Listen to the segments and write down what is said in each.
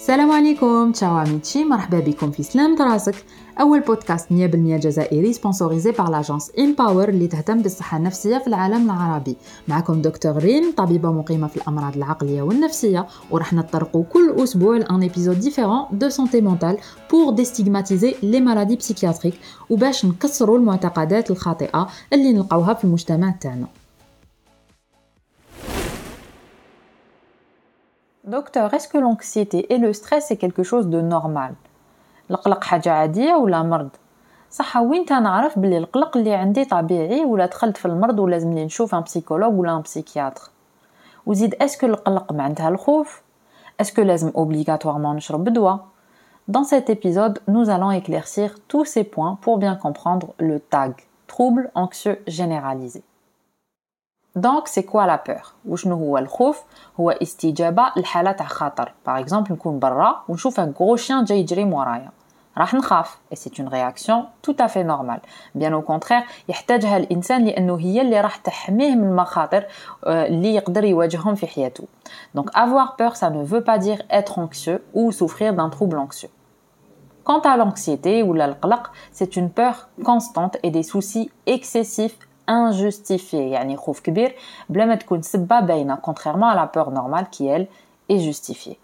السلام عليكم تشاو عميتشي مرحبا بكم في سلام راسك أول بودكاست 100% جزائري سبونسوريزي بار لاجونس امباور اللي تهتم بالصحة النفسية في العالم العربي. معكم دكتور ريم طبيبة مقيمة في الأمراض العقلية والنفسية وراح نطرقوا كل أسبوع لأن ايبيزود ديفيرون دو سونتي مونتال بور ديستيغماتيزي لي مالادي بسيكياتريك وباش نكسروا المعتقدات الخاطئة اللي نلقاوها في المجتمع تاعنا. Docteur, est-ce que l'anxiété et le stress est quelque chose de normal القلق حاجة عادية ولا مرض صح وين تنعرف بلي القلق اللي عندي طبيعي ولا دخلت في المرض ولازمني نشوف ان بسيكولوج ولا ان بسيكياتر وزيد اسكو القلق معناتها الخوف اسكو لازم اوبليغاتوارمون نشرب دواء Dans cet épisode, nous allons éclaircir tous ces points pour bien comprendre le TAG, trouble anxieux généralisé. دونك سي كوا لا بور وشنو هو الخوف هو استجابه لحاله تاع خطر باغ اكزومبل نكون برا ونشوف ان غرو شيان جاي يجري مورايا راح نخاف اي سي اون رياكسيون تو افي نورمال بيان او كونترير يحتاجها الانسان لانه هي اللي راح تحميه من المخاطر اللي يقدر يواجههم في حياته دونك افوار بور سا ne veut pas dire être anxieux ou souffrir d'un trouble anxieux Quant à l'anxiété ou l'alqlaq, c'est une peur constante et des soucis excessifs injustifié يعني خوف كبير بلا ما تكون سبه باينه contrairement à la peur normale qui elle est justifiée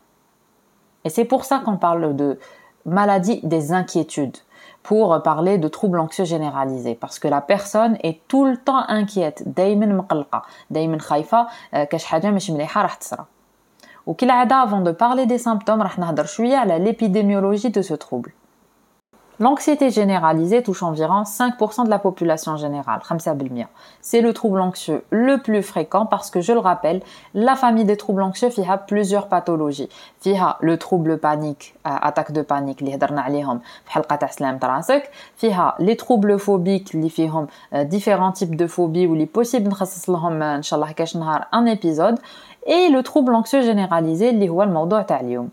et c'est pour ça qu'on parle de maladie des inquiétudes pour parler de troubles anxieux généralisés parce que la personne est tout le temps inquiète دايما مقلقه دايما خايفه كاش حاجه مش مليحه راح تصرى وكالعاده avant de parler des symptômes راح نهضر شويه على l'épidémiologie de ce trouble L'anxiété généralisée touche environ 5% de la population générale, c'est le trouble anxieux le plus fréquent parce que, je le rappelle, la famille des troubles anxieux a plusieurs pathologies. a le trouble panique, euh, attaque de panique, les les troubles phobiques, les euh, différents types de phobies ou les possibles un épisode, et le trouble anxieux généralisé, qui est le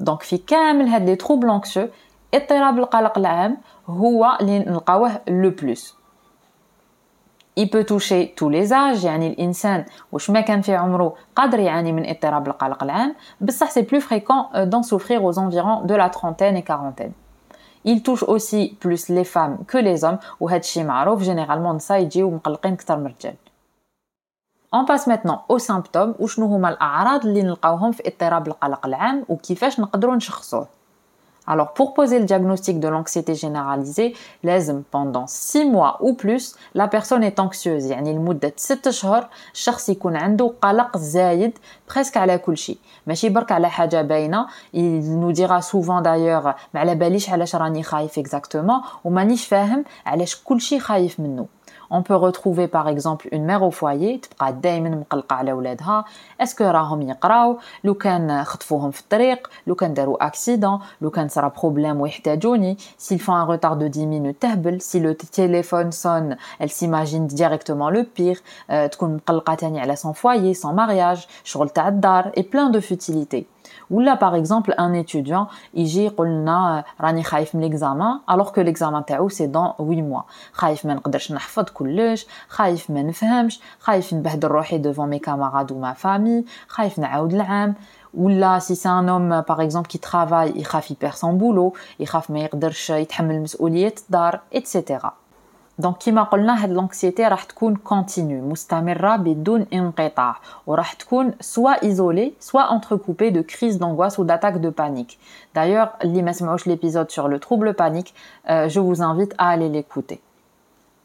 Donc, في كامل هاد les troubles anxieux, اضطراب القلق العام هو اللي نلقاوه لو بلوس. Il peut toucher tous les âges يعني الإنسان واش ما كان في عمره قادر يعاني من اضطراب القلق العام بصح c'est plus fréquent d'en souffrir aux environs de la trentaine et quarantaine. Il touche aussi plus les femmes que les hommes وهذا الشيء معروف جينيرالمون النساء يجيو مقلقين أكثر من الرجال. On passe maintenant aux symptômes وشنو هما الأعراض اللي نلقاوهم في اضطراب القلق العام وكيفاش نقدروا نشخصوه. alors, pour poser le diagnostic de l'anxiété généralisée, لازم pendant 6 mois ou plus, la personne est anxieuse. يعني لمدة 6 شهور الشخص يكون عنده قلق زايد presque على كل شيء. ماشي برك على حاجة باينة. Il nous dira souvent d'ailleurs ما على باليش علاش راني خايف exactement ومانيش فاهم علاش كل شيء خايف منه. On peut retrouver par exemple une mère au foyer تبقى دائما مقلقة على ولادها اسكو راهم يقراو لو كان خطفوهم في الطريق لو كان داروا اكسيدون لو كان صرا بروبليم ويحتاجوني s'ils font un retard de 10 minutes تهبل si le téléphone sonne elle s'imagine directement le pire euh, تكون مقلقة تاني على son foyer son mariage شغل تاع الدار et plein de futilités ou là, par exemple, un étudiant, il يقولنا راني خايف من l'examen alors que l'examen تاعو c'est dans 8 mois. خايف ما نقدرش نحفظ كلش, خايف ما نفهمش, خايف نبهدل روحي devant mes camarades ou ma famille, خايف نعاود العام. Ou là, si c'est un homme, par exemple, qui travaille, il خاف il perd son boulot, il خاف ما يقدرش يتحمل مسؤولية الدار, etc. دونك كيما قلنا هاد لونكسيتي راح تكون كونتينيو مستمره بدون انقطاع وراح تكون سوا ايزولي سوا انتركوبي دو كريز دونغواس ou d'attaque de panique. D'ailleurs, اللي ما سمعوش l'épisode sur le trouble panique, euh, je vous invite à aller l'écouter.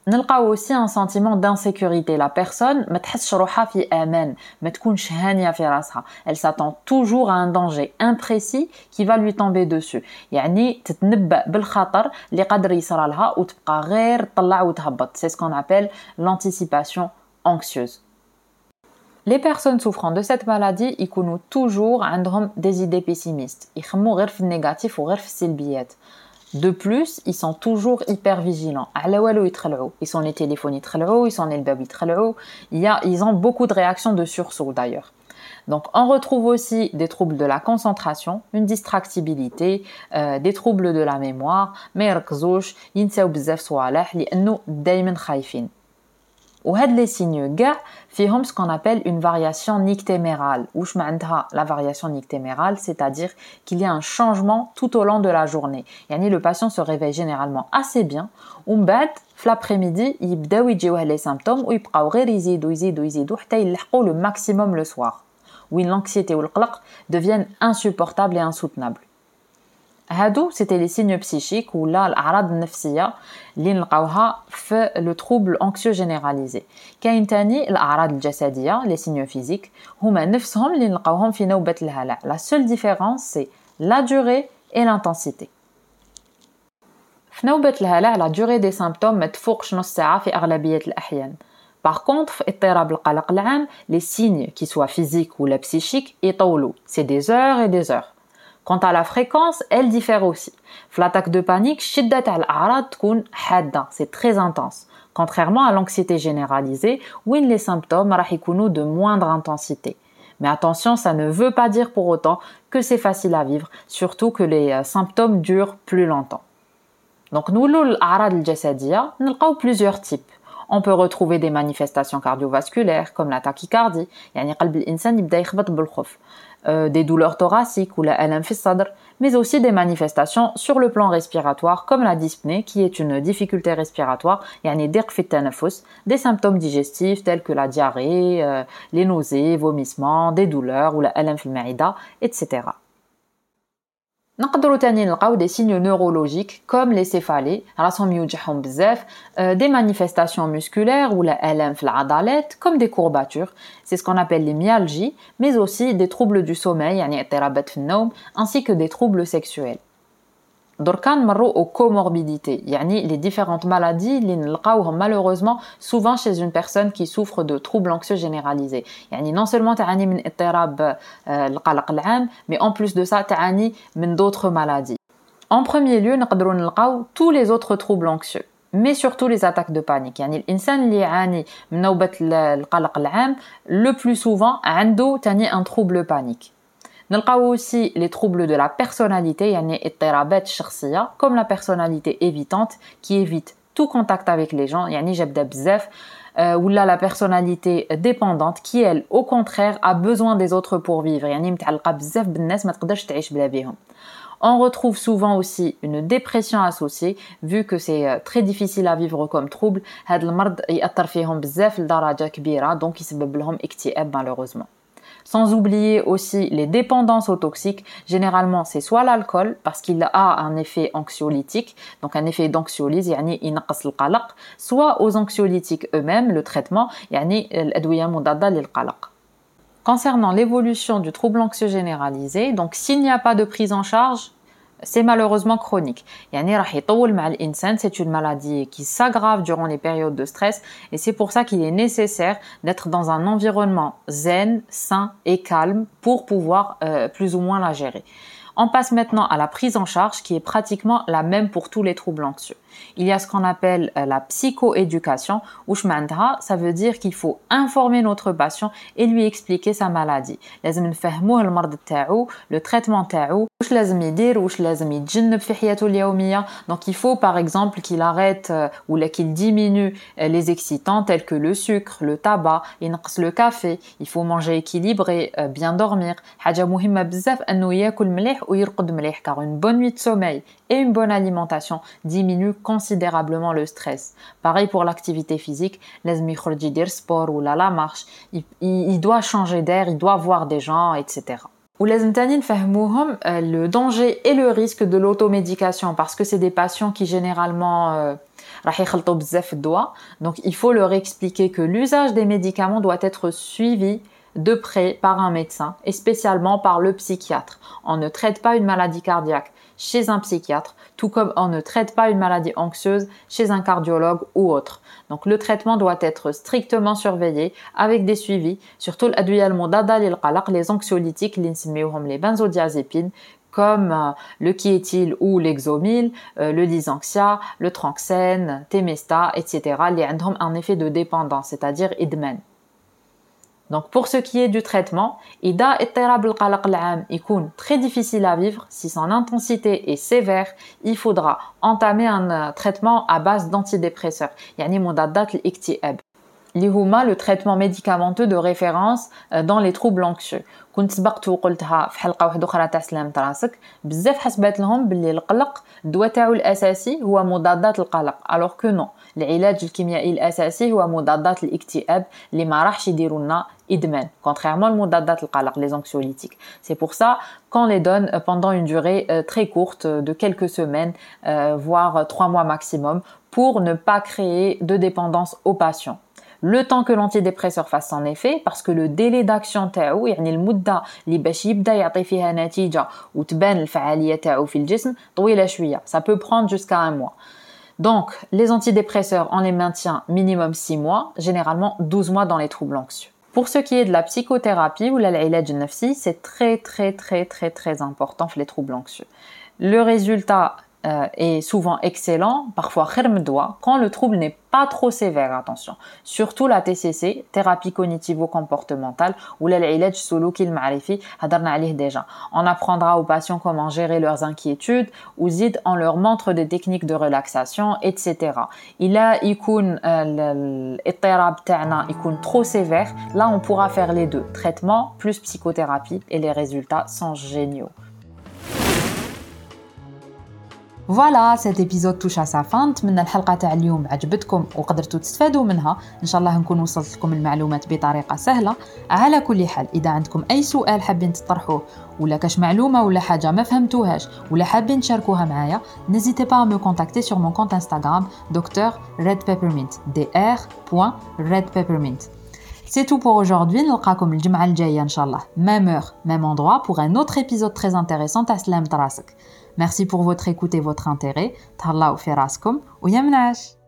نلقاو aussi un sentiment d'insécurité la personne ما تحسش روحها في امان ما تكونش هانيه في راسها elle s'attend toujours à un danger imprécis qui va lui tomber dessus يعني تتنبأ بالخطر اللي قادر يصرى لها وتبقى غير تطلع وتهبط c'est ce qu'on appelle l'anticipation anxieuse Les personnes souffrant de cette maladie يكونوا toujours عندهم des idées pessimistes يخموا غير في النيجاتيف وغير في السلبيات De plus, ils sont toujours hyper vigilants. Ils sont les téléphones, ils sont les bébés, il ils ont beaucoup de réactions de sursaut d'ailleurs. Donc on retrouve aussi des troubles de la concentration, une distractibilité, euh, des troubles de la mémoire, بزاف صوالح لانه دائما خايفين. Ou les signes gars fihom ce qu'on appelle une variation nictémérale. Ou la variation nictémérale, c'est-à-dire qu'il y a un changement tout au long de la journée. Yani le patient se réveille généralement assez bien. Ou l'après-midi, il يجيوه les symptômes ou يبقاو غير يزيدوا يزيدوا يزيدوا حتى يلحقوا le maximum le soir. Où l'anxiété ou le deviennent insupportables et insoutenables. هادو c'était les signes psychiques ou là الاعراض النفسيه اللي نلقاوها في le trouble anxieux généralisé كاين تاني الاعراض الجسديه les signes physiques هما نفسهم اللي نلقاوهم في نوبه الهلع la seule différence c'est la durée et l'intensité في نوبة الهلع la durée des symptômes ما تفوقش نص ساعة في أغلبية الأحيان Par contre, في اضطراب القلق العام, les signes, qui soient physiques ou la psychiques, يطولوا. C'est des heures et des heures. Quant à la fréquence, elle diffère aussi. L'attaque de panique, c'est très intense. Contrairement à l'anxiété généralisée, où les symptômes sont de moindre intensité. Mais attention, ça ne veut pas dire pour autant que c'est facile à vivre, surtout que les euh, symptômes durent plus longtemps. Donc, nous, l'arad al nous avons plusieurs types. On peut retrouver des manifestations cardiovasculaires comme la tachycardie, euh, des douleurs thoraciques ou la mais aussi des manifestations sur le plan respiratoire comme la dyspnée qui est une difficulté respiratoire, des symptômes digestifs tels que la diarrhée, euh, les nausées, vomissements, des douleurs ou la etc. نقدروا تاني نلقاو des signes neurologiques comme les céphalées راسهم يوجعهم بزاف des manifestations musculaires ou la LM في العضلات comme des courbatures c'est ce qu'on appelle les myalgies mais aussi des troubles du sommeil يعني اضطرابات في النوم ainsi que des troubles sexuels دركا نمروا aux comorbidités يعني les différentes maladies اللي نلقاوهم malheureusement souvent chez une personne qui souffre de troubles anxieux généralisés يعني non seulement تعاني من اضطراب القلق العام mais en plus de ça تعاني من d'autres maladies en premier lieu نقدروا نلقاو tous les autres troubles anxieux mais surtout les attaques de panique يعني الانسان اللي يعاني من نوبه القلق العام le plus souvent عنده تاني un trouble panique نلقاو aussi les troubles de la personnalité يعني اضطرابات الشخصية comme la personnalité évitante qui évite tout contact avec les gens يعني جابدة بزاف ou là la personnalité dépendante qui elle au contraire a besoin des autres pour vivre يعني متعلقة بزاف بالناس ما تقدرش تعيش بلا بيهم On retrouve souvent aussi une dépression associée, vu que c'est très difficile à vivre comme trouble. هاد المرض يأثر فيهم بزاف لدرجة كبيرة donc يسبب لهم اكتئاب malheureusement. Sans oublier aussi les dépendances aux toxiques. Généralement, c'est soit l'alcool, parce qu'il a un effet anxiolytique, donc un effet d'anxiolyse, soit aux anxiolytiques eux-mêmes, le traitement, Concernant l'évolution du trouble anxieux généralisé, donc s'il n'y a pas de prise en charge, c'est malheureusement chronique. C'est une maladie qui s'aggrave durant les périodes de stress et c'est pour ça qu'il est nécessaire d'être dans un environnement zen, sain et calme pour pouvoir euh, plus ou moins la gérer. On passe maintenant à la prise en charge qui est pratiquement la même pour tous les troubles anxieux. Il y a ce qu'on appelle euh, la psychoéducation ou ça veut dire qu'il faut informer notre patient et lui expliquer sa maladie. le traitement donc il faut par exemple qu'il arrête euh, ou qu'il diminue euh, les excitants tels que le sucre, le tabac, le café, il faut manger équilibré, bien dormir. car une bonne nuit de sommeil et une bonne alimentation diminuent considérablement le stress. Pareil pour l'activité physique, les sport ou la marche, il, doit changer d'air, il doit voir des gens, etc. Euh, le danger et le risque de l'automédication parce que c'est des patients qui généralement euh, donc il faut leur expliquer que l'usage des médicaments doit être suivi de près par un médecin et spécialement par le psychiatre. On ne traite pas une maladie cardiaque chez un psychiatre, tout comme on ne traite pas une maladie anxieuse chez un cardiologue ou autre. Donc le traitement doit être strictement surveillé avec des suivis, surtout les anxiolytiques, les benzodiazépines, comme euh, le quiétil ou l'exomil, euh, le dysanxia, le tranxène, temesta, etc. Les ont un effet de dépendance, c'est-à-dire idmen. Donc pour ce qui est du traitement, إذا اضطراب القلق العام يكون très difficile à vivre, si son intensité est sévère, il faudra entamer un euh, traitement à base d'antidépresseurs, يعني مضادات الاكتئاب. اللي هما le traitement médicamenteux de référence dans les troubles anxieux كنت سبقت وقلتها في حلقه واحده اخرى تاع سلامة راسك بزاف حسبات لهم باللي القلق الدواء تاعو الاساسي هو مضادات القلق الوغ كو نو العلاج الكيميائي الاساسي هو مضادات الاكتئاب اللي ما راحش يديروا لنا ادمان contrairement المضادات القلق les anxiolytiques c'est pour ça qu'on les donne pendant une durée très courte de quelques semaines voire trois mois maximum pour ne pas créer de dépendance aux patients le temps que l'antidépresseur fasse son effet parce que le délai d'action تاعو يعني المده اللي باش يبدا يعطي فيها نتيجه وتبان الفعاليه تاعو في الجسم طويله شويه ça peut prendre jusqu'à un mois donc les antidépresseurs on les maintient minimum 6 mois généralement 12 mois dans les troubles anxieux pour ce qui est de la psychothérapie ou l'ilaj nafsi c'est très très très très très important les troubles anxieux le résultat euh, est souvent excellent, parfois doigt, quand le trouble n'est pas trop sévère, attention. Surtout la TCC, thérapie cognitivo-comportementale, ou l'ilaj solo qu'il m'arifi, déjà. On apprendra aux patients comment gérer leurs inquiétudes, ou zid, on leur montre des techniques de relaxation, etc. Il a, يكون الاضطراب تاعنا يكون trop sévère, là on pourra faire les deux, traitement plus psychothérapie, et les résultats sont géniaux. فوالا سيت ايبيزود توش على sa نتمنى الحلقة تاع اليوم عجبتكم وقدرتوا تستفادوا منها. إن شاء الله نكون وصلت لكم المعلومات بطريقة سهلة. على كل حال إذا عندكم أي سؤال حابين تطرحوه ولا كاش معلومة ولا حاجة ما فهمتوهاش ولا حابين تشاركوها معايا نزيتي با مو كونتاكتي سور مون كونت انستغرام دكتور ريد بيبرمنت دي ار بوين ريد بيبرمنت C'est tout pour aujourd'hui. نلقاكم الجمعة الجاية إن شاء الله. Même heure, même endroit pour un autre épisode très intéressant. À Slam Merci pour votre écoute et votre intérêt. Talla ou Feraskom ou Yamnash.